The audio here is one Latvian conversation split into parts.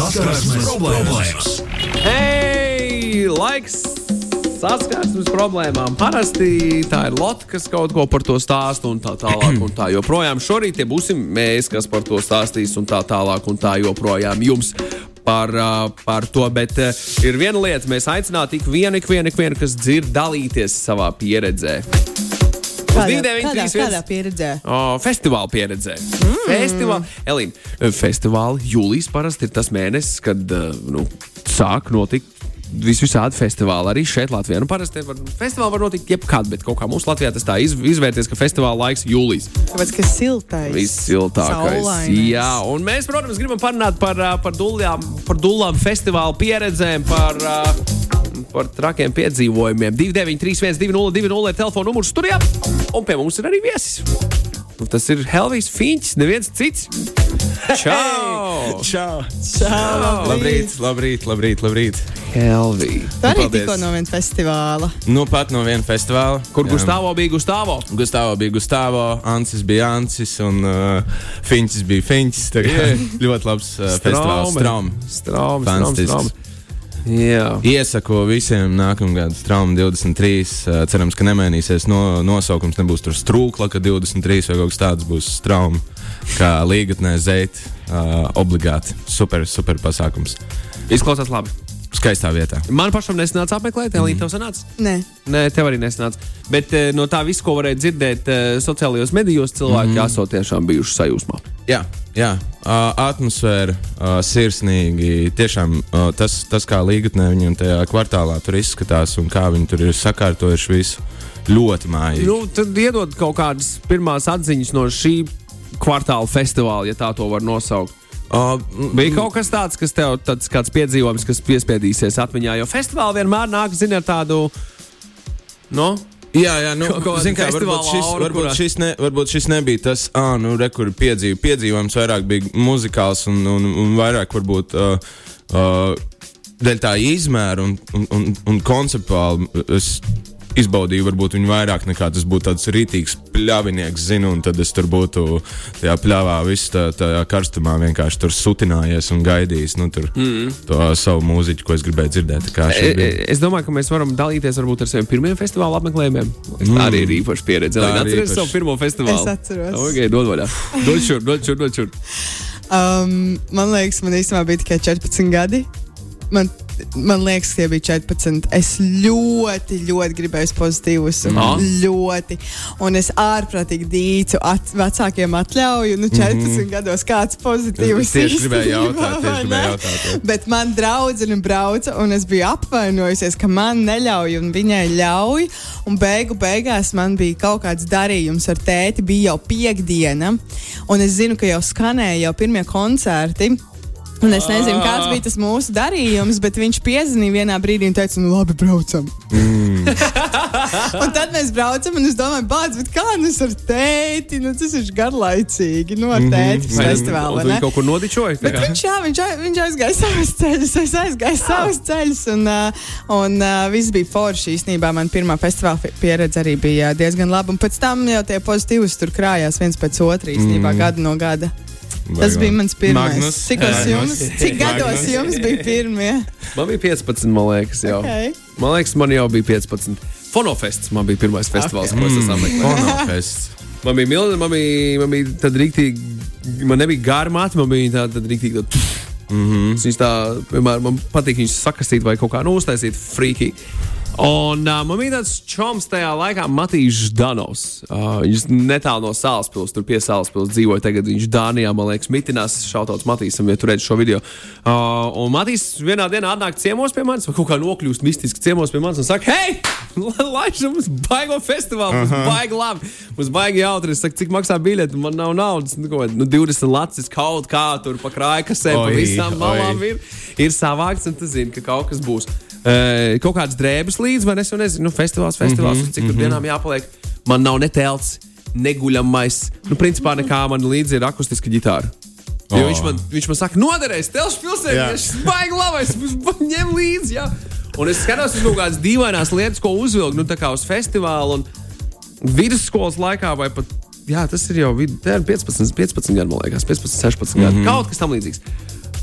Saskarsmes problēmas! Hei, laiks! Saskarsmes problēmām. Parasti tā ir Lotte, kas kaut ko par to stāsta un tā tālāk. Un tā joprojām šorīt tie būsim mēs, kas par to stāstīs un tā tālāk un tā joprojām jums. Par, par to, bet ir viena lieta, mēs aicinātu ik vienu, ik vienu, ik vienu, kas dzird, dalīties savā pieredzē. Uz Kādā, 291 kādā, 31 kādā pieredzē? O, festivāla pieredzē. Mm. Festivāla, Elīna, festivāla jūlijas parasti ir tas mēnesis, kad uh, nu, sāk notikt. Vis visādi festivāli arī šeit, Latvijā. Nu, parasti var, festivāli var notikt jebkad, bet kaut kā mums Latvijā tas tā iz, izvērties, ka festivāla laiks jūlijas. Tāpēc, ka siltais. Vissiltākais. saulainais. Jā, un mēs, protams, gribam parunāt par, ā, par, dullām, par dullām festivāla pieredzēm, par, ā, par trakiem piedzīvojumiem. 293, 202, ir telefona numurs studijā, un pie mums ir arī viesis. Un Tas ir Helvijas Finčs, neviens cits. Čau! Čau! Čau, Labrīt, labrīt, labrīt, labrīt. Helvija! Tu arī tikko no viena festivāla. Nu, pat no viena festivāla. Kur Jā. Gustavs bija Gustavs? Gustavo bija Gustavo, Ansis bija Ansis un uh, Finčs bija Finčs. Tā ļoti labs uh, festivāls. Strom. Fantastisks. straum. Jā. Iesaku visiem nākamgad Strauma 23. Uh, cerams, ka nemainīsies no, nosaukums. Nebūs tur strūkla, ka 23 vai kaut kas tāds būs Strauma. Kā līgatnē zeit, uh, obligāti. Super, super pasākums. Izklausās labi. Skaistā vietā. Man pašam nesanāca apmeklēt, Elīna, tev sanāca? Nē, Nē, tev arī nesanāca. Bet no tā viss, ko varēja dzirdēt sociālajos medijos, cilvēki mm. esot tiešām bijuši sajūsmā. Jā, jā. Atmosfēra, sirsnīgi. Tiešām tas, tas, kā līgatnē viņiem tajā kvartālā tur izskatās un kā viņi tur ir sakārtojuši visu, ļoti mājīgi. Nu, tad iedod kaut kādas pirmās atziņas no šī kvartāla festivāla, ja tā to var nosaukt. Uh, Bija kaut kas tāds, kas tev tāds kāds piedzīvojums, kas piespiedīsies atmiņā, jo festivāli vienmēr nāk, zini, ar tādu. No? Jā, jā, nu, zin kā, varbūt, šis, aura, varbūt, kurā- šis ne, varbūt šis nebija tas, ah, nu, re, kur piedzīv, piedzīvojums vairāk bija muzikāls un, un, un vairāk varbūt uh, uh, dēļ tā izmēra un, un, un, un konceptuāli. Es, Izbaudīju, varbūt viņu vairāk nekā tas būtu tāds rītīgs pļāvinieks, zinu, un tad es tur būtu tajā pļāvā, visu tā, tajā karstumā vienkārši tur sutinājies un gaidījis nu, tur, mm. to savu mūziķu, ko es gribēju dzirdēt. Tā kā E, es domāju, ka mēs varam dalīties varbūt ar saviem pirmiem festivāla apmeklējumiem. Mm. Tā arī ir īpaša pieredze. Atceries īpaša. savu pirmo festivālu? Es atceros. Ok, dod vaļā. Dod šur, dod šur, dod šur. um, man liekas, man īstenībā bija tikai 14 gadi. Man, man liekas, ka tie bija 14. Es ļoti, ļoti gribēju pozitīvus. Ah. Ļoti. Un es ārprātīgi dīcu at, vecākiem atļauju. Nu, 14 mm -hmm. gados kāds pozitīvs. Es tieši gribēju īstenībā, jautāt, tieši gribēju jautāt, jā. Bet man draudzene brauca, un es biju apvainojusies, ka man neļauj, un viņai ļauj. Un beigu beigās man bija kaut kāds darījums ar tēti, bija jau piekdiena, un es zinu, ka jau skanēja jau pirmie koncerti. Un es nezinu, kāds bija tas mūsu darījums, bet viņš piezvanīja vienā brīdī un teica, nu labi, braucam. Mm. un tad mēs braucam, un es domāju, bāc, bet kā nu ar tēti? Nu, tas ir garlaicīgi, nu ar tēti mm -hmm. ne? viņu kaut kur nodičoji? tā Bet viņš, jā, viņš, viņš aizgāja savus ceļus, es aizgāju savus ceļus. Un, un viss bija forši. Īsnībā man pirmā festivāla pieredze arī bija diezgan laba. Un pēc tam jau tie pozitīvas tur krājās viens pēc otra īstenībā mm. gadu no gada. Tas bija mans pirmais. Magnus. Cik, jums, cik gados jums bija pirmie? Man bija 15, man liekas, jau. Okay. Man liekas, man jau bija 15. Fonofests man bija pirmais festivāls, okay. ko es esmu apmeklējis. Fonofests. Man bija milzīgi, man bija, man bija tāda rīktīgi, man nebija gara māte, man bija tāda tāda rīktīgi. Tāda, mm -hmm. Viņš tā, vienmēr man patīk viņus sakastīt vai kaut kā nu, uztaisīt frīkī. Un uh, man bija tāds čoms tajā laikā, Matīs Danovs. Uh, viņš netālu no Sālspils, tur pie Sālspils dzīvoja. Tagad viņš Dānijā, man liekas, mitinās šautauts Matīsam, ja tur redz šo video. Uh, un Matīs vienā dienā atnāk ciemos pie manis, vai kaut kā nokļūst mistiski ciemos pie manis un saka, hei, laižam mums baigo festivālu, mums baigi labi, mums baigi jautri. Es saku, cik maksā biļeti, man nav naudas. Nu, ko, nu, 20 lacis kaut kā tur pa krājkasēm, pa visām malām ir, ir savākts, un tu zini, ka kaut kas būs. Uh, kaut kādas drēbes līdzi, vai ne? Es nezinu, nu, festivāls, festivāls, mm -hmm, cik tur dienām jāpaliek. Man nav ne telts, neguļamais. Nu, principā nekā man līdzi ir akustiska ģitāra. Jo Oh. viņš, man, viņš man saka, noderēs, telšu Jā. pilsētā, viņš baigi labais, ņem līdzi. Jā. Un es skatos uz kaut kādas dīvainas lietas, ko uzvilkt, nu, uz festivālu un vidusskolas laikā vai pat. Jā, tas ir jau vid- ir 15, 15 gadi, man liekas, 15, 16 gadi. Mm -hmm. Kaut kas tam līdzīgs.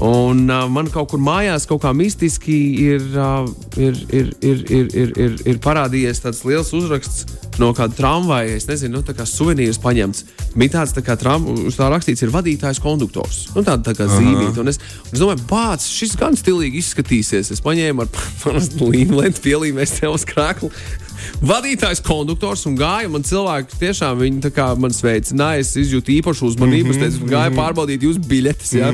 Un uh, man kaut kur mājās, kaut kā mistiski, ir, uh, ir, ir, ir, ir, ir, ir, ir parādījies tāds liels uzraksts no kāda tramvaja. Es nezinu, nu, tā kā suvenīrs paņemts. Bija tāds, tā kā tram, uz tā rakstīts, ir vadītājs, konduktors. Nu, tāda tā kā zīmīta. Un es, es domāju, bāc, šis gan stilīgi izskatīsies. Es paņēmu ar līniju, pielīmēju sev uz krāklu. Vadītājs, konduktors un gāja. Man cilvēki tiešām viņi tā kā man sveicināja. Es izjūtu īpašu uzmanību. Es teicu, gāju pārbaudīt jūsu biļetes. Ja?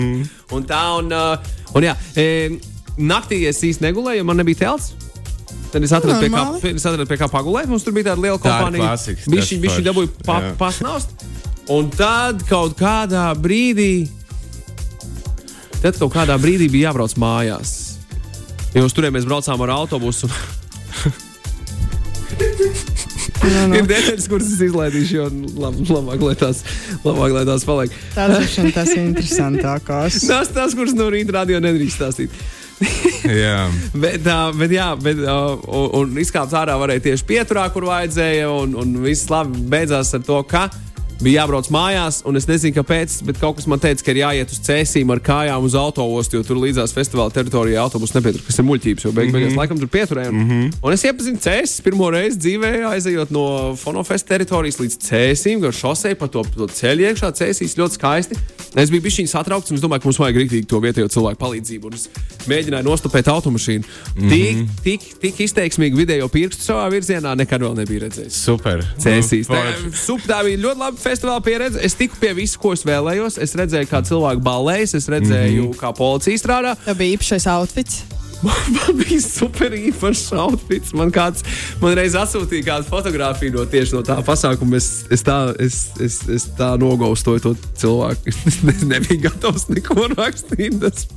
Un tā, un, uh, un jā, e, naktī es īsti negulēju, jo man nebija telts. Tad es atradu, pie kā, es atradu pie kā pagulēt. Mums tur bija tāda liela kompānija. Viņš dabūja pa, pasnaust. Un tad kaut kādā brīdī, tad kaut kādā brīdī bija jābrauc mājās. Jo uz turieni mēs braucām ar autobusu. Nu, nu. Ir detaļas, kuras es izlaidīšu, jo lab, labāk, lai tās, labāk, lai tās paliek. Tas ir interesantākās. Tās, tās kuras no rīta radio nedrīkst stāstīt. Jā, Bet, uh, bet jā, bet, uh, un, un izkāpt ārā varēja tieši pieturā, kur vajadzēja. Un, un viss labi beidzās ar to, ka bija jābrauc mājās. Un es nezinu, kāpēc, bet kaut kas man teica, ka ir jāiet uz cēsīm ar kājām uz autoostu, jo tur līdzās festivāla teritorijā autobusu nepietur, kas ir muļķības. Jo beig, Mhm. beigās laikam tur pieturēja. Mm -hmm. Un es iepazinu cēsis pirmo reizi dzīvē, aizejot no Fonofesta teritorijas līdz cēsīm, gar šosei pa to, to ceļu iekšā. Cēsīs ļoti skaisti. Es biju bijis satraukts, un es domāju, ka mums vajag rīktīgi to vietējo cilvēku palīdzību. Un es mēģināju nostopēt automašīnu. Mm -hmm. tik, tik, tik izteiksmīgi vidējo pirkstu savā virzienā nekad vēl nebija redzējis. super. Cēsīs. Nu, Tā, forši. sup, tā bija ļoti laba festivāla pieredze. Es tiku pie visu, ko es vēlējos. Es redzēju, kā cilvēki balējas, es redzēju, mm -hmm. kā policija strādā. Tā bija īpašais outfits. Man bija super īpašs outfits. Man kāds man reiz atsūtīja kādu fotografiju no tieši no tā pasākuma. Es, es, tā, es, es, es tā nogaustoju to cilvēku. Es nebiju gatavs neko rakstīt. Tas,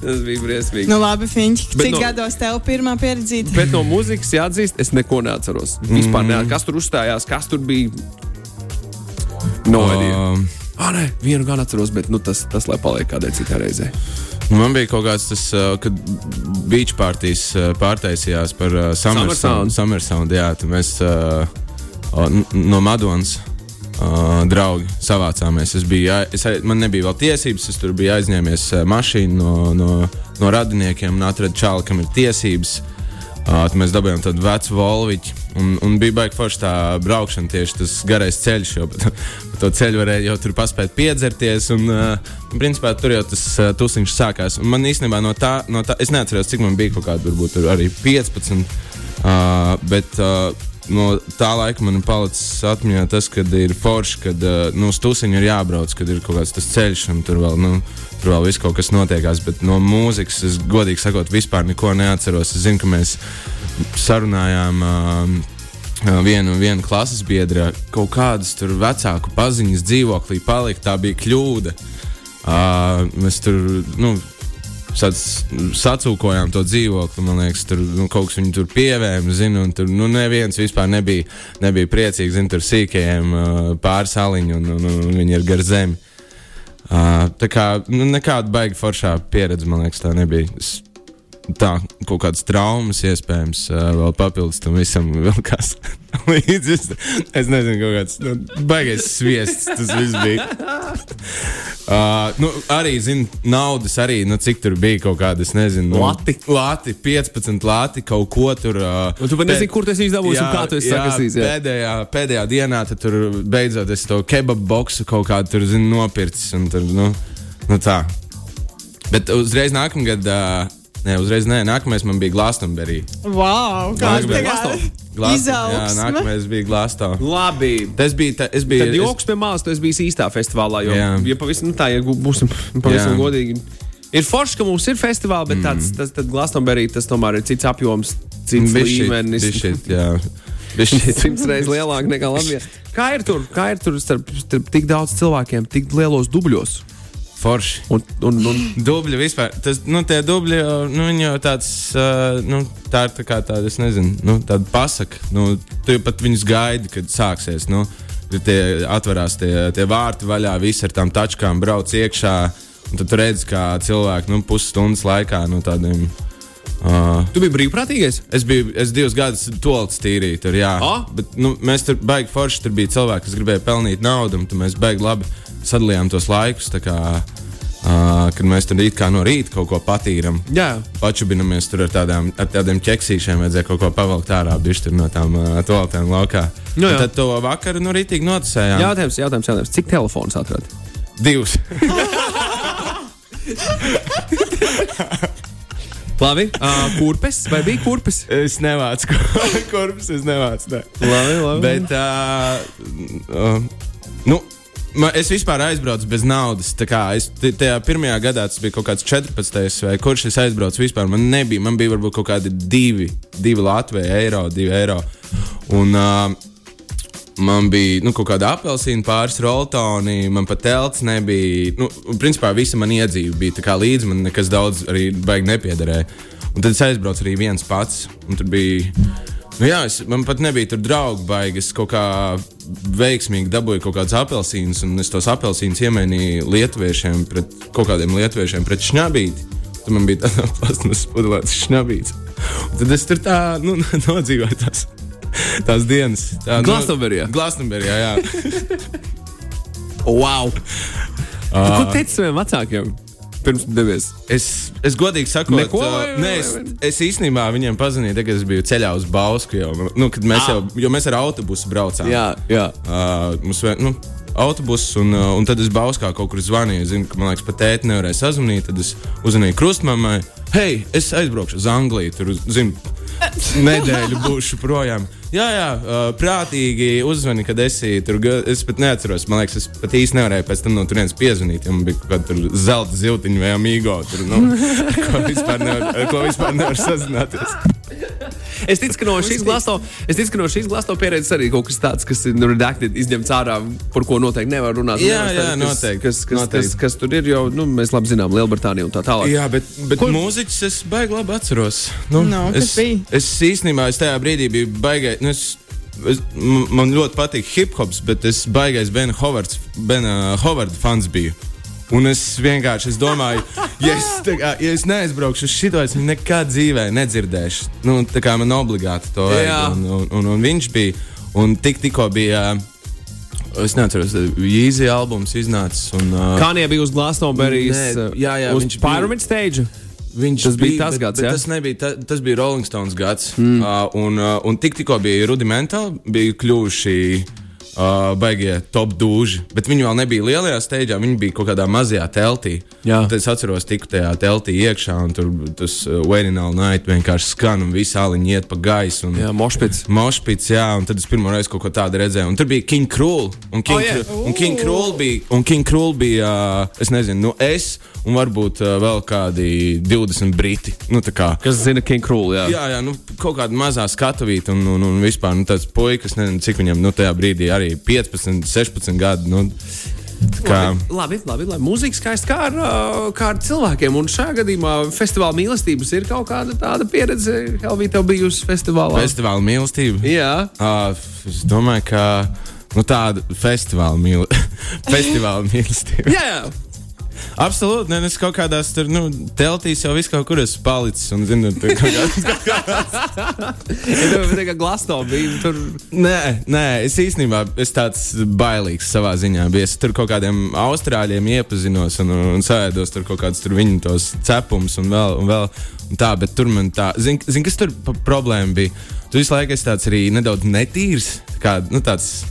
tas bija briesmīgi. Nu, labi, Finči, Bet cik no- gados tev pirmā pieredzīta? Bet no mūzikas jāatzīst, es neko neatceros. Vispār Mhm. neatceros, kas tur uzstājās, kas tur bija. No idea. Um, Ah, nē, vienu gan atceros, bet nu, tas, tas lai paliek kādai citai reizei. Nu, Man bija kaut kāds tas, uh, kad beach partijas uh, pārtaisījās par uh, Summer Summer Sound. Sound. Summer Sound jā, tad mēs uh, no Madonas uh, draugi savācāmies. Es biju, es, man nebija vēl tiesības, es tur biju aizņēmies uh, mašīnu no, no, no radiniekiem un atradu čāli, kam ir tiesības. Uh, mēs dabūjām tādu vecu volviņu, un, un bija baigi forši tā braukšana, tieši tas garais ceļš, jo pa, pa to ceļu varēja jau tur paspēt piedzerties. Un, uh, un principā tur jau tas uh, tusiņš sākās. Un man īstenībā no tā, no tā, es neatceros, cik man bija kaut kāda, varbūt arī 15. Uh, bet uh, no tā laika man ir palicis atmiņā tas, ka ir forši, kad uh, nu, uz tusiņu ir jābrauc, kad ir kaut kāds tas ceļš, un tur vēl, nu, tur vēl viss kaut kas notiekās. Bet no mūzikas es godīgi sakot, vispār neko neatceros. Es zinu, ka mēs sarunājām. Uh, Uh, vienu, vienu klases biedru, kaut kādas tur vecāku paziņas dzīvoklī palika. Tā bija kļūda. Uh, mēs tur nu, sac, sacūkojām to dzīvokli. Man liekas, tur nu, kaut kas viņu tur pievēma, zinu, un tur nu, neviens vispār nebija, nebija priecīgs. Zinu, tur sīkajiem uh, pāris aliņu, un, un, un viņi ir gar zemi. Uh, tā kā nu, nekāda baigta foršā pieredze, man liekas, tā nebija. Es, tā kaut kādas traumas, iespējams, vēl papildus tam visam, vēl kas līdzi. Es, nezinu, kaut kāds nu, baigais sviests tas viss bija. Uh, nu, arī, zinu, naudas arī, nu, cik tur bija kaut kādas, nezinu, nu, Lati. lati 15 lati, kaut ko tur. Uh, Un tu pat nezini, kur tas izdevums un kā tu esi sakasījis. jā. Pēdējā, pēdējā dienā tur beidzot es to kebabu boksu kaut kādu tur zinu, nopircis. un Tur, nu, nu tā. Bet uzreiz nākamgad, uh, ne, uzreiz nē, nākamais man bija Glastonbury. Wow, kāda bija tā Glaston- Jā, nākamais bija Glastonbury. Labi. Tas bija, ta, es biju. Tad joks pie malas, tu esi bijis īstā festivālā. Jo, Jā. ja pavisam, nu, tā, ja būsim pavisam Jā. godīgi. Ir forši, ka mums ir festivāli, bet tāds, tas, tad Glastonbury tas tomēr ir cits apjoms, cits Bišķīt, līmenis. bišķīt, jā. Bišķīt. Simts reizes lielāk nekā Latvijā. Kā ir tur? Kā ir tur starp, starp tik daudz cilvēkiem, tik lielos dubļos? Forši. Un, un, un, Dubļi vispār. Tas, nu, tie dubļi nu, viņi jau tāds, uh, nu, tā ir tā kā tāda, es nezinu, nu, tāda pasaka. Nu, tu jau pat viņus gaidi, kad sāksies. Nu, kad tie atverās tie, tie vārti vaļā, visi ar tām tačkām brauc iekšā. Un tad tu redzi, kā cilvēki nu, pusstundas laikā no tādiem. Uh, tu biji brīvprātīgais? Es biju es divus gadus tolts tīrīt, tur, jā. Ah? Bet nu, mēs tur baigi forši. Tur bija cilvēki, kas gribēja pelnīt naudu, un tad mēs baigi labi sadalījām tos laikus. Uh, kad mēs tur it kā no rīta kaut ko patīram. Jā. Pačubinamies tur ar, tādām, ar tādiem ķeksīšiem, vajadzēja kaut ko pavilkt ārā, bišķi no tām uh, toaletēm laukā. Nu, tad to vakaru no rītīgi noticējām. Jautājums, jautājums, jautājums. Cik telefons atradāt? Divus. Labi. Uh, kurpes vai bija kurpes? es nevācu korpus, es nevācu. Ne. Labi, labi. Bet, uh, uh, nu, man, es vispār aizbraucu bez naudas. Es tajā pirmajā gadā tas bija kaut kāds 14. vai kurš es aizbraucu vispār. Man nebija, man bija varbūt kaut kādi divi, divi Latvijas eiro, divi eiro. Un, uh, Man bija nu, kaut kāda apelsīna, pāris roltoni, man pat telts nebija. Nu, principā visa man iedzīve bija līdzi, man nekas daudz arī baigi nepiederēja. Un tad es aizbraucu arī viens pats. un Tur bija. Nu jā, es, man pat nebija tur draugi baigi. Es kaut kā veiksmīgi dabūju kaut kādus apelsīnus, un es tos apelsīnus iemainīju lietuviešiem, pret kaut kādiem lietuviešiem, pret šņabīti. Tur man bija tāda plasmas pudelēts šņabīts. Un tad es tur tā nu, nodzīvoju tās, tās dienas. Tā, Glastonbury'ā? Nu, Glastonbury'ā, jā. Wow! Uh, ko teici saviem vecākiem pirms devies? Es, es godīgi sakot, Neko, uh, vai- nē, es, es īstenībā viņiem tad, kad es biju ceļā uz Bausku. Jau, nu, kad mēs jau, jo mēs ar autobusu braucām. Jā, jā. Uh, mums nu, autobuss, un, un tad es Bauskā kaut kur zvanīju. Zinu, ka man liekas, pat tēti nevarēja sazvanīt. Tad es uzzvanīju krustmamai, hei, es aizbraukšu uz Angliju. Tur, zinu, nedēļu būšu projām. Jā, jā, prātīgi uzzvani, kad esi tur. Es pat neatceros, man liekas, es pat īsti nevarēju pēc tam no turienes piezvanīt. Ja man bija kaut kāda zelta ziltiņa vai amīgo. Tur, nu, ko vispār nevar, ar ko vispār nevar sazināties. Es ticu, ka no šīs glasto, es ticu, ka no pieredzes arī kaut kas tāds, kas ir redakted, izņemts ārā, par ko noteikti nevar runāt. Jā, jā, teikt, noteikti, Kas, kas, kas, noteikti. kas, kas tur ir, jo nu, mēs labi zinām Lielbritāniju un tā tālāk. Jā, bet, bet Ko- mūziķis es baigi labi atceros. Nu, kas es, es īstenībā es tajā brīdī biju baigais. Nu, es, es, man ļoti patīk hip hops, bet es baigais Bena Hovards, Bena Hovarda fans biju. Un es vienkārši es domāju, ja es, kā, ja es neaizbraukšu uz šo, es nekad dzīvē nedzirdēšu. Nu, tā kā man obligāti to vajag. Un, un, un, un viņš bija. Un tik, tikko bija. Es neatceros, Jīzi albums iznācis. Un, uh, Kānie bija uz Glastonbury's? Nē, jā, jā, uz viņš bija- Pyramid stage. Viņš Tas bija tas bet, gads, bet jā? tas nebija. Ta, tas bija Rolling Stones gads. Mm. Uh, un, uh, un tik, tikko bija rudimentāli, bija kļuvuši uh, baigie top dūži. Bet viņi vēl nebija lielajā steigā, viņi bija kaut kādā mazajā teltī. Tad es atceros, tiku tajā teltī iekšā, un tur tas uh, All Night vienkārši skan, un visi aliņi iet pa gaisu. Un, Jā, Mošpits. Mošpits, jā, un tad es pirmo reizi kaut ko tādu redzēju. Un tur bija King Krūl. Un King, Oh, oh, un King Krūl bija, un King Krūl bija uh, es nezinu, nu es un varbūt uh, vēl kādi 20 briti. Nu, tā kā. Kas zina King Krūlu? Jā. Jā, jā, nu, kaut kāda mazā skatuvīte, un, un, un vispār nu, tāds puisis, nezinu, cik viņam nu, tajā brīdī arī 15, 16 gadi. Nu, kā, Labi, labi, labi. Mūzika skaisti kā ar, kā ar cilvēkiem. Un šajā gadījumā festivāla mīlestības ir kaut kāda tāda pieredze. Helvija, tev bijusi festivālā. festivāla mīlestība. Jā, Uh, es domāju, ka nu, tāda festivāla, mīl festivāla mīlestība. jā, jā. Absolūti, ne, es kaut kādās tur, nu, teltīs jau viss kaut kur esmu palicis. Un, zinu, tur kaut kā, Ja tev bija bija tur. nē, nē, es īstenībā esmu tāds bailīgs savā ziņā. biju. Es tur kaut kādiem austrāļiem iepazinos un, un sēdos tur kaut kādus tur viņu tos cepumus un vēl. Un vēl un tā, bet tur man tā, zini, zin, kas tur problēma bija? Tu visu laiku esi tāds arī nedaudz netīrs. Kā, nu, tāds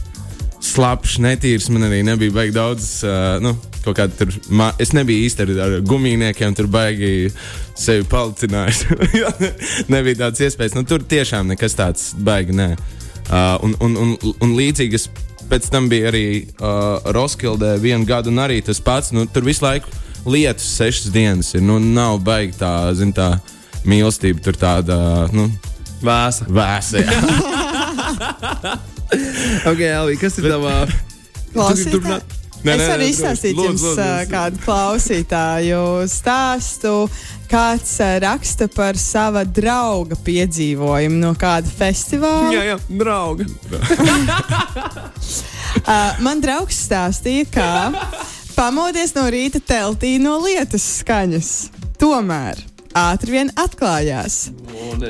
slapjš, netīrs. Man arī nebija baigi daudz. Uh, nu, kaut kāda tur, ma, es nebiju īsti ar, ar gumijniekiem, tur baigi sevi palicinājis. Nebija tādas iespējas. Nu, tur tiešām nekas tāds baigi. Nē. Uh, un, un, un, un līdzīgi es pēc tam biju arī uh, Roskildē vienu gadu, un arī tas pats. Nu, tur visu laiku lietus sešas dienas ir. Nu, nav baigi tā, zin, tā mīlestība, tur tāda. Nu, Vēsa. Vēsa, jā. Ok, Elvi, kas ir tavā? Klausītāji? Nē, es varu izstāstīt lūdzu, jums lūdzu, ā, lūdzu. kādu klausītāju stāstu. Kāds raksta par sava drauga piedzīvojumu no kāda festivāla. Jā, jā, draugi. Uh, man draugs stāstīja, ka pamodies no rīta teltī no lietas skaņas. Tomēr ātri vien atklājās,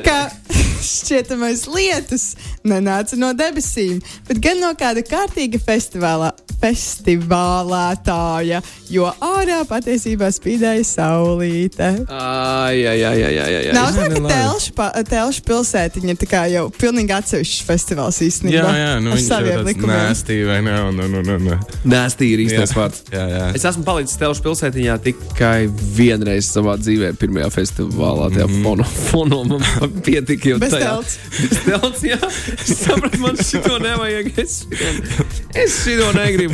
ka šķietamais lietus nenāca no debesīm, bet gan no kāda kārtīga festivāla, festivālētāja, jo ārā patiesībā spīdēja saulīte. Ai, ai, ai, ai, ai, ai. Nav tā, ka telšu, telšu pilsētiņa ir tā kā jau pilnīgi atsevišķs festivāls īstenībā. Jā, jā, nu viņš saviem ir likumiem. nēstī vai un, un, un, un. Nēstī ir īstais vārds. Jā, jā. Es esmu palicis Telšu pilsētiņā tikai vienreiz savā dzīvē, pirmajā festivālā. Tajā mm. fono, fono man pietika jau Bez tajā. telts. Bez telts, jā. Es sapratu, man šito nevajag. Es šito, es šito negribu.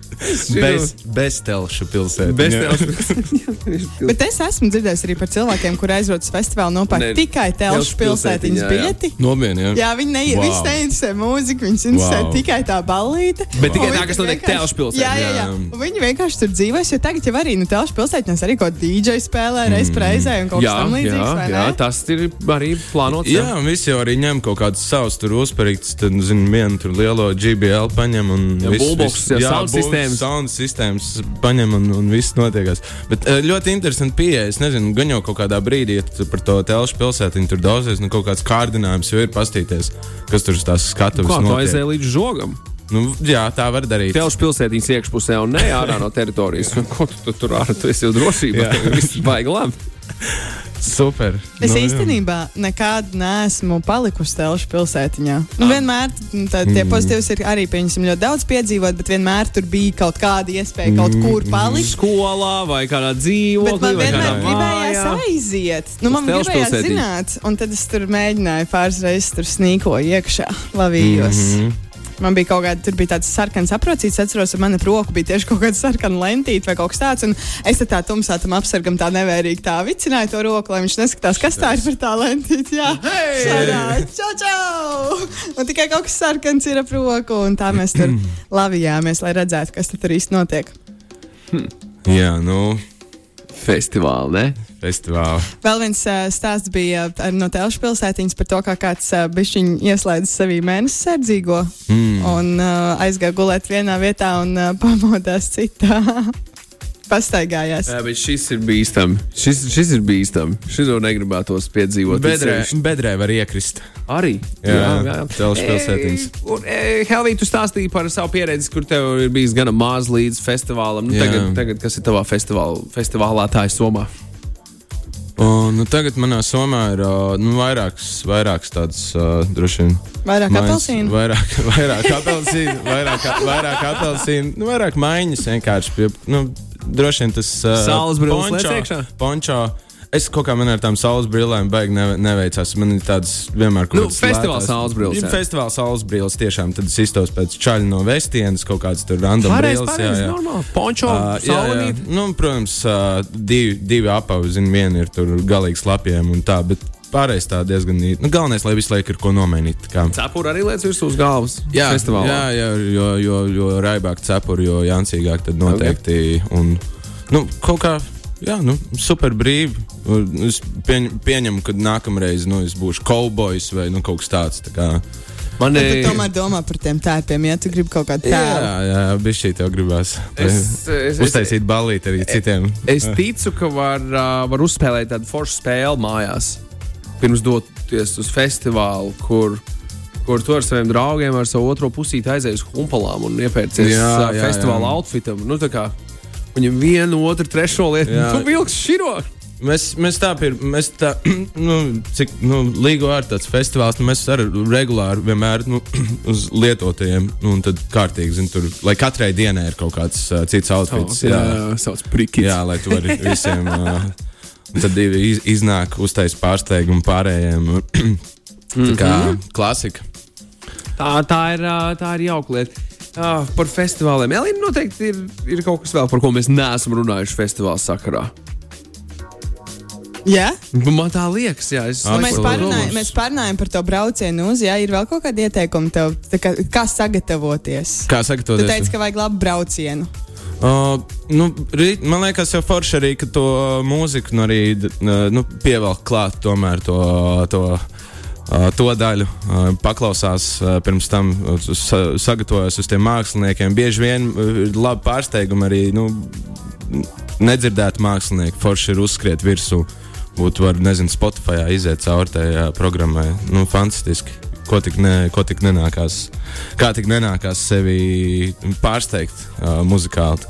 Bez, bez telšu pilsētas. Bez Jā. telšu pilsētiņā. Bet es esmu dzirdējis arī par cilvēkiem, kur aizrodas festivālu nopērk tikai telšu pilsētiņas jā. biļeti. Nopietni, jā. Jā, viņi ne, Wow. wow. neinteresē mūzika, viņus interesē Wow. tikai tā ballīte. Bet tikai tā, kas notiek vienkārši- Telšu pilsētā. Jā, jā, jā. Jā. Un viņi vienkārši tur dzīvojas, jo tagad jau arī nu, telšu pilsētās arī kaut DJ spēlē reiz reizē un kaut kas Jā, tam jā, līdzīgs. vai jā, ne? tas ir arī plānots. Jā, un visi jau arī ņem kaut kādus savus tur uzparīgus. Tad, zinu, vienu tur lielo GBL paņem un Jā, viss- jā, sound bull- sistēmas. Sound sistēmas paņem un, un viss notiekās. Bet eh, ļoti interesanti pieeja. Es nezinu, gan jau kaut kādā brīdī, ja par to telšu pilsētiņu tur daudzies, nu kaut kāds kārdinājums jau ir pastīties, kas tur uz tās skatuves Kā tu notiek. aizēji līdz žogam? Nu, jā, tā var darīt. Telšu pilsētiņas iekšpusē un ne ārā no teritorijas. Ko tu, tu tur ārā? Tu esi jau drošībā. Viss baigi labi. Super. Es Nu, jā. īstenībā nekad neesmu palikusi telšu pilsētiņā. Nu, vienmēr nu, tā, tie pozitīvs ir arī pieņemsim ļoti daudz piedzīvot, bet vienmēr tur bija kaut kāda iespēja kaut kur palikt. Skolā vai kādā dzīvoklī. Bet man vienmēr gribējās mājā. aiziet. Nu, Uz man gribējās zināt, un tad es tur mēģināju pāris reizes tur snīkoju iekšā, lavījos. Mm. -hmm. Man bija kaut kāda, tur bija tāds sarkans aprocīts, atceros, ar mani roku bija tieši kaut kāda sarkana lentīte vai kaut kas tāds. Un es tad tā tumsā tam apsargam tā nevērīgi tā vicināju to roku, lai viņš neskatās, kas tā ir par tā lentīti. Jā, šādā, čau, čau! Un tikai kaut kas sarkans ir ap roku, un tā mēs tur lavījāmies, lai redzētu, kas tur īsti notiek. Jā, nu, Festivāli, ne? Festivālā. Vēl viens uh, stāsts bija uh, no Telšu pilsētiņas par to, kā kāds uh, bišķiņ ieslēdz sevī mēnesi sardzīgo mm. un uh, aizgāja gulēt vienā vietā un uh, pamodās citā. Pastaigājās. Jā, bet šis ir bīstami. Šis, šis ir bīstami. Šito negribētos piedzīvot. Bedrē, bedrē var iekrist. Arī. Jā, telšu pilsētiņas. E, Helvī, tu stāstīji par savu pieredzi, kur tev ir bijis gana maz līdz festivālam. Nu, Jā. tagad, tagad, kas ir tavā festivālā, festivālā tā ir Somā? O, nu, tagad manā somā ir nu, vairākas, vairākas tādas uh, droši vien. Vairāk apelsīnu? Vairāk, vairāk apelsīnu, vairāk, vairāk apelsīnu, nu, vairāk maiņas vienkārši. Pie, nu, droši vien tas uh, Saules liec iekšā? Pončo. Es kaut kā man ar tām saules brillēm baigi ne, neveicās. Man ir tādas vienmēr kaut Nu, kādas festivāla lētās- saules brilles, jā. festivāla saules brilles tiešām. Tad es iztos pēc čaļa no vestienas kaut kādas tur random Pareizi, brilles. pareizi, normāli. Pončo, Ā, jā, jā. Nu, protams, ā, divi, divi apavi, zinu, viena ir tur galīgi slapjiem un tā, bet pārējais tā diezgan īsti. Nu, galvenais, lai visu laiku ir ko nomainīt. Cepura arī liec virsū uz galvas. Jā, festivālā. jā, jā jo, jo, jo raibāk cepuri, jo jancīgāk tad noteikti. Un, nu, kaut kā, jā, nu, super brīvi. Es pieņ, pieņemu, ka nākamreiz nu, es būšu kaubojs vai nu, kaut kas tāds. Tā kā, Man ir. tu tomēr domā par tiem tērpiem, ja tu gribi kaut kādu jā, tēlu. jā, bija šī tev gribās. Es, es, es, Uztaisīt balīti arī citiem. es ticu, ka var, var uzspēlēt tādu foršu spēli mājās. Pirms doties uz festivālu, kur, kur tu ar saviem draugiem, ar savu otro pusīti aizēji uz humpalām un iepērcies Jā, jā, festivāla jā. outfitam. Nu, tā kā Viņam vienu, otru, trešo lietu. Jā. Tu vilksi širo. Mēs, mēs tā, pir, mēs tā nu, cik nu, līgo ar tāds festivāls, nu, mēs arī regulāri vienmēr nu, uz lietotajiem, nu, un tad kārtīgi, zin, tur, lai katrai dienai ir kaut kāds uh, cits outfits. jā, jā, sauc prikis. jā, lai tu vari visiem. Uh, tad divi iz, iznāk, uztais pārsteigumu pārējiem. tā kā klasika. Tā, tā, ir, tā ir jauka lieta. Ah, par festivāliem. Elīna noteikti ir, ir kaut kas vēl, par ko mēs neesam runājuši festivāla sakarā. Jā? Man tā liekas, jā. Es, mēs, pārunājam, mēs pārunājam par to braucienu uz, jā, ir vēl kaut kādi ieteikumi tev, tā kā, kā sagatavoties. Kā Tu sagatavoties? teici, ka vajag labu braucienu. Uh, nu, man liekas, jau forši arī, ka to mūziku nu, arī nu, pievelk klāt tomēr to. to To daļu paklausās pirms tam, sa sagatavojas uz tiem māksliniekiem. Bieži vien ir labi pārsteigumi arī nu, nedzirdēti mākslinieki. Forši ir uzskriet virsū. Būtu, var, nezinu, Spotify iziet cauri tajā programmai. Nu, fantastiski. ko tik, ne, ko tik nenākās, kā tik nenākās sevi pārsteigt uh, muzikāli.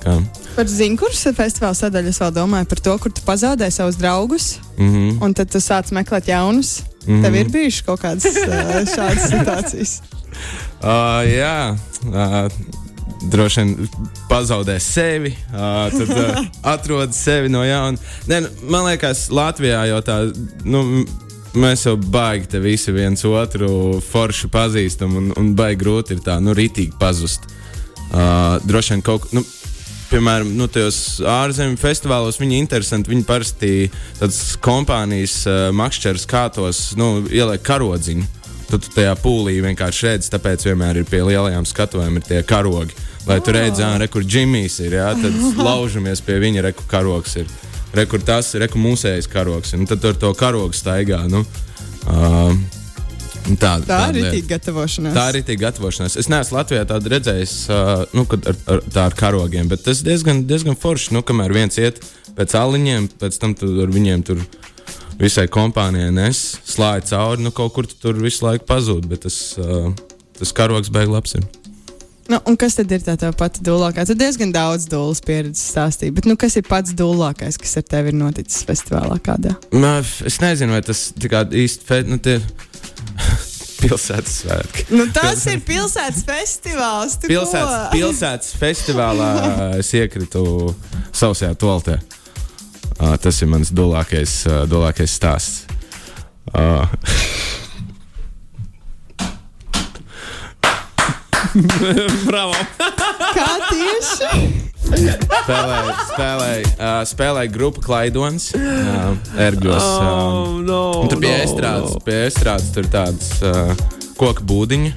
Par zinkursu festivāla sadaļu es vēl domāju par to, kur tu pazaudēji savus draugus, Mhm. un tad tu sāc meklēt jaunus. Mhm. Tev ir bijušas kaut kādas uh, šādas situācijas. Uh, jā, uh, droši vien pazaudē sevi, uh, tad uh, atrod sevi no jauna. Nē, nu, man liekas, Latvijā jau tā, nu, mēs jau baigi te visi viens otru forši pazīstam, un, un baigi grūti ir tā, nu, ritīgi pazust. Uh, droši vien kaut kā. Nu, Piemēram, nu, tajos ārzemju festivālos viņi ir interesanti. Viņi parasti tādas kompānijas uh, makšķeres kātos nu, ieliek karodziņu. Tad tu tajā pūlī vienkārši redzi, tāpēc vienmēr ir pie lielajām skatuvēm ir tie karogi. Lai tu redzētu, ah, kur Džimijs ir, jā, tad laužamies pie viņa, reku karogs ir. Rekur tas ir, reku mūsējais karogs. Un tad tur to karogu staigā. Nu, uh, tā, Tā tāda ir rītīga gatavošanās. Tā ir gatavošanās. Es neesmu Latvijā tādu redzējis, uh, nu, kad ar, ar, tā ar karogiem, bet tas diezgan, diezgan forši. Nu, kamēr viens iet pēc aliņiem, pēc tam ar viņiem tur visai kompānijai nes, slāņi cauri, nu, kaut kur tu tur visu laiku pazūd. Bet tas, uh, tas karogs beigas labs. Ir. Nu, un kas tad ir tā tā pati dūlākā? Tad diezgan daudz dūlas pieredzes stāstīja. Bet nu, kas ir pats dūlākais, kas ar tevi ir noticis festivālā kādā? Nā, es nezinu, vai tas īsti fe, nu, tie pilsētas svētki. Nu, tas ir pilsētas festivāls. tu Pilsētas, ko? pilsētas festivālā es iekritu sausajā toltē. Uh, tas ir mans dolākais, uh, dolākais stāsts. Uh, Bravo! Kā tieši? spēlēju, spēlēju, uh, spēlēju grupu Klaidons, uh, Ergļos. Uh, Oh, no, tur bija no, estrādes, no. pie estrādes tur tādas uh, koku būdiņa.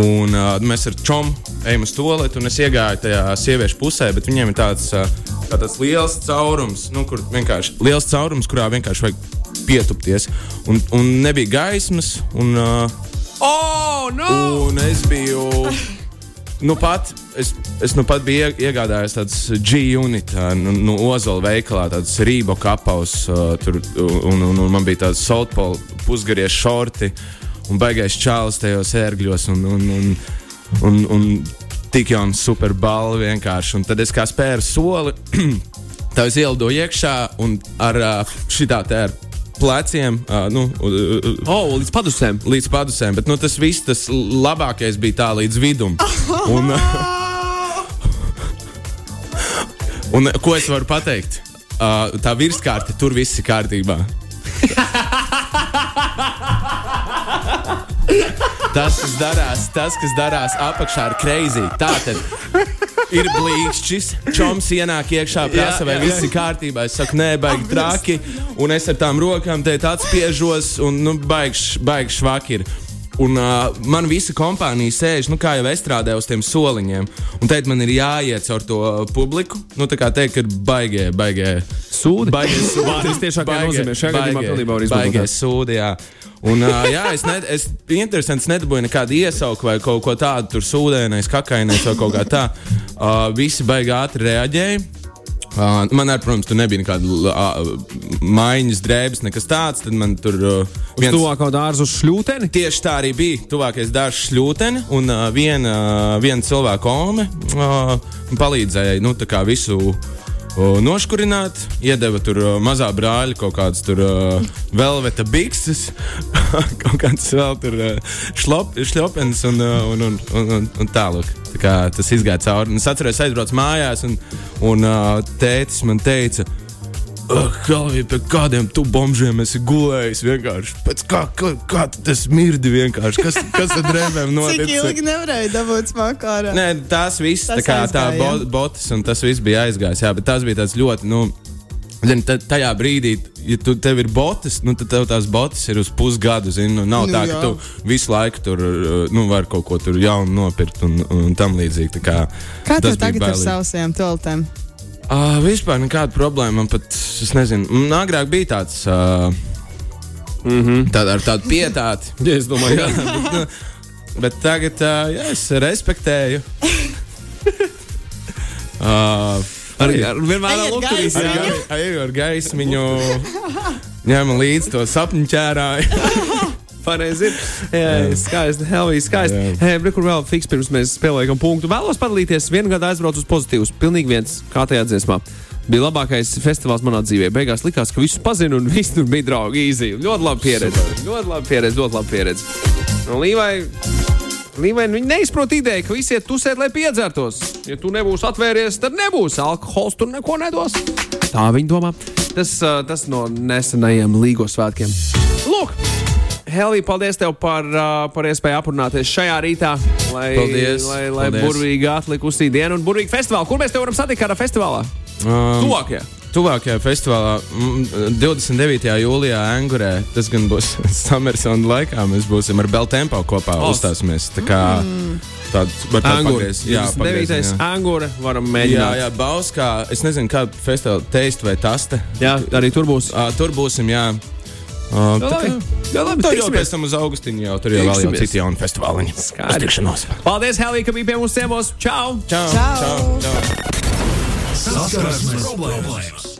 Un uh, mēs ar čomu ejam uz to lietu, un es iegāju tajā sieviešu pusē, bet viņiem ir tāds, uh, tā tāds liels caurums, nu, kur vienkārši liels caurums, kurā vienkārši vajag pietupties. Un, un nebija gaismas, un, uh, Oh, no! un es biju. Nu pat, es, es nu pat biju ie- iegādājies tādas G-unit no nu, Ozola veikalā, tādas Rībo kapaus, uh, tur, un, un, un man bija tāds saltpola pusgarie šorti un baigais čāls tajos ērgļos. Un, un, un, un, un tik jau un super balva vienkārši. Un tad es kā spēru soli, tā es ielidoju iekšā un ar šitā ar pleciem, uh, nu, uh, Oh, līdz padusēm. līdz padusēm, bet nu, tas viss tas labākais bija tā līdz vidum. Un, un ko es varu pateikt? Uh, tā virskārta tur viss ir kārtībā. Tas, kas darās, tas, kas darās apakšā, ir greizi. Tā tad ir blīkšķis, čoms ienāk iekšā, prasa, vai viss ir kārtībā. Es saku, nē, baigi traki, un es ar tām rokām te atspiežos, un nu, baigi švaki ir. Un uh, man visa kompānija sēž, nu, kā jau es strādāju uz tiem soliņiem. Un teikt, man ir jāiet caur to publiku. Nu, tā kā teikt, ir baigie, baigie Sūdi? Baigie sūdi. Vārds tiešākajā nozīmē. Šajā gadījumā pilnībā var izmantot. Baigie sūdi, jā. Un, uh, jā, es, ne, es interesants, nedabūju nekādu iesauku vai kaut ko tādu, tur sūdēnais, kakainais vai kaut kā tā. Uh, visi baigi ātri reaģēja. Uh, man, arī, protams, tur nebija nekāda uh, maiņas drēbes, nekas tāds. Tad man tur uh, Uz tuvāko dārzu uz šļūteni. Tieši tā arī bija. Tuvākais dārsts šļūtene un uh, viena, uh, viena cilvēka ome uh, palīdzēja nu, visu. uh, Noškurināt, iedeva tur uh, mazā brāļa kaut kādas tur uh, velveta bikses, kaut kāds vēl tur uh, šlop, šļopens un, uh, un, un, un, un, un tālāk. Tā kā tas izgāja cauri. Es atceros, aizbraucu mājās, un, un uh, tētis man teica, Kalvija, pie kādiem tu bombžiem esi gulējis vienkārši. Pēc kā, kā, kā tas mirdi vienkārši? Kas, kas ar drēbēm Cik notic? ilgi nevarēja dabūt smaku ārā? Nē, tās viss, Tas tā kā tā aizgāja, bo, jā. botas un tas viss bija aizgājis. Jā, bet tas bija tāds ļoti, nu, zini, ta- tajā brīdī, ja tu tev ir botas, nu, tad tev tās botas ir uz pusgadu, zini, nu, nav Nu, tā, jā. ka tu visu laiku tur, uh, nu, var kaut ko tur jaunu nopirkt un, un tam līdzīgi. Tā Kā, Kā tev tagad ar bailīgi. sausajām toaletēm? Uh, vispār nekāda problēma. Man pat, es nezinu, man agrāk bija tāds. Uh, mm Mhm. -hmm. Tāda ar tādu pietāti. Ja es domāju, jā, ka bet, nu, bet tagad uh, jā, es respektēju. uh, arī ar vienmēr ar lukturīs. gaismu. ar, gai- ar, ar gaismiņu ņēmu līdzi to sapņu ķērāju. Pareizi. ir. Jā, jā. skaisti. Helvija, skaisti. Hei, kur vēl fiks pirms mēs spēlējam punktu. Vēlos padalīties. Vienu gadu aizbraucu uz pozitīvus. Pilnīgi viens, kā tajā dziesmā. Bija labākais festivāls manā dzīvē. Beigās likās, ka visus pazinu un visi tur bija draugi. Easy. Ļoti labi pieredze. Ļoti labi pieredze. Ļoti labi pieredze. Un Līvai. Līvai viņi neizprot ideju, ka visi iet tusēt, lai piedzertos. Ja tu nebūsi atvēries, tad nebūs alkohols, tur neko nedos. Tā viņi domā. Tas, ā, tas no nesenajiem līgo svētkiem. Lūk! Helvija, paldies tev par, ā, par iespēju aprunāties šajā rītā. Lai, Paldies, lai, lai paldies. burvīgi atlikusī diena un burvīgi festivāli. Kur mēs te varam satikt kādā festivālā? Um, Tuvākajā. Tuvākajā festivālā, mm, 29. jūlijā Angurē, tas gan būs Summersona laikā, mēs būsim ar Beltempo kopā Os. uzstāsimies. Tā kā tāds var tā Angūra. pagriez- jā, 29. pagriez, jā. Angūra. Varam Jā, mēģināt. jā, Bauskā. Es nezinu, kāda festivāla teist vai taste. jā, arī tur būs. Uh, tur būsim, jā. Uh, Jā, labi. Jā, labi, Tur jau pēc tam uz Augustīnu jau tur jau vēl jau citi jauni festivāliņi. Tikšanos. Paldies, Helvija, ka bija pie mums ciemos. Čau! Čau! Čau! čau, čau. Saskarsmes problēmas!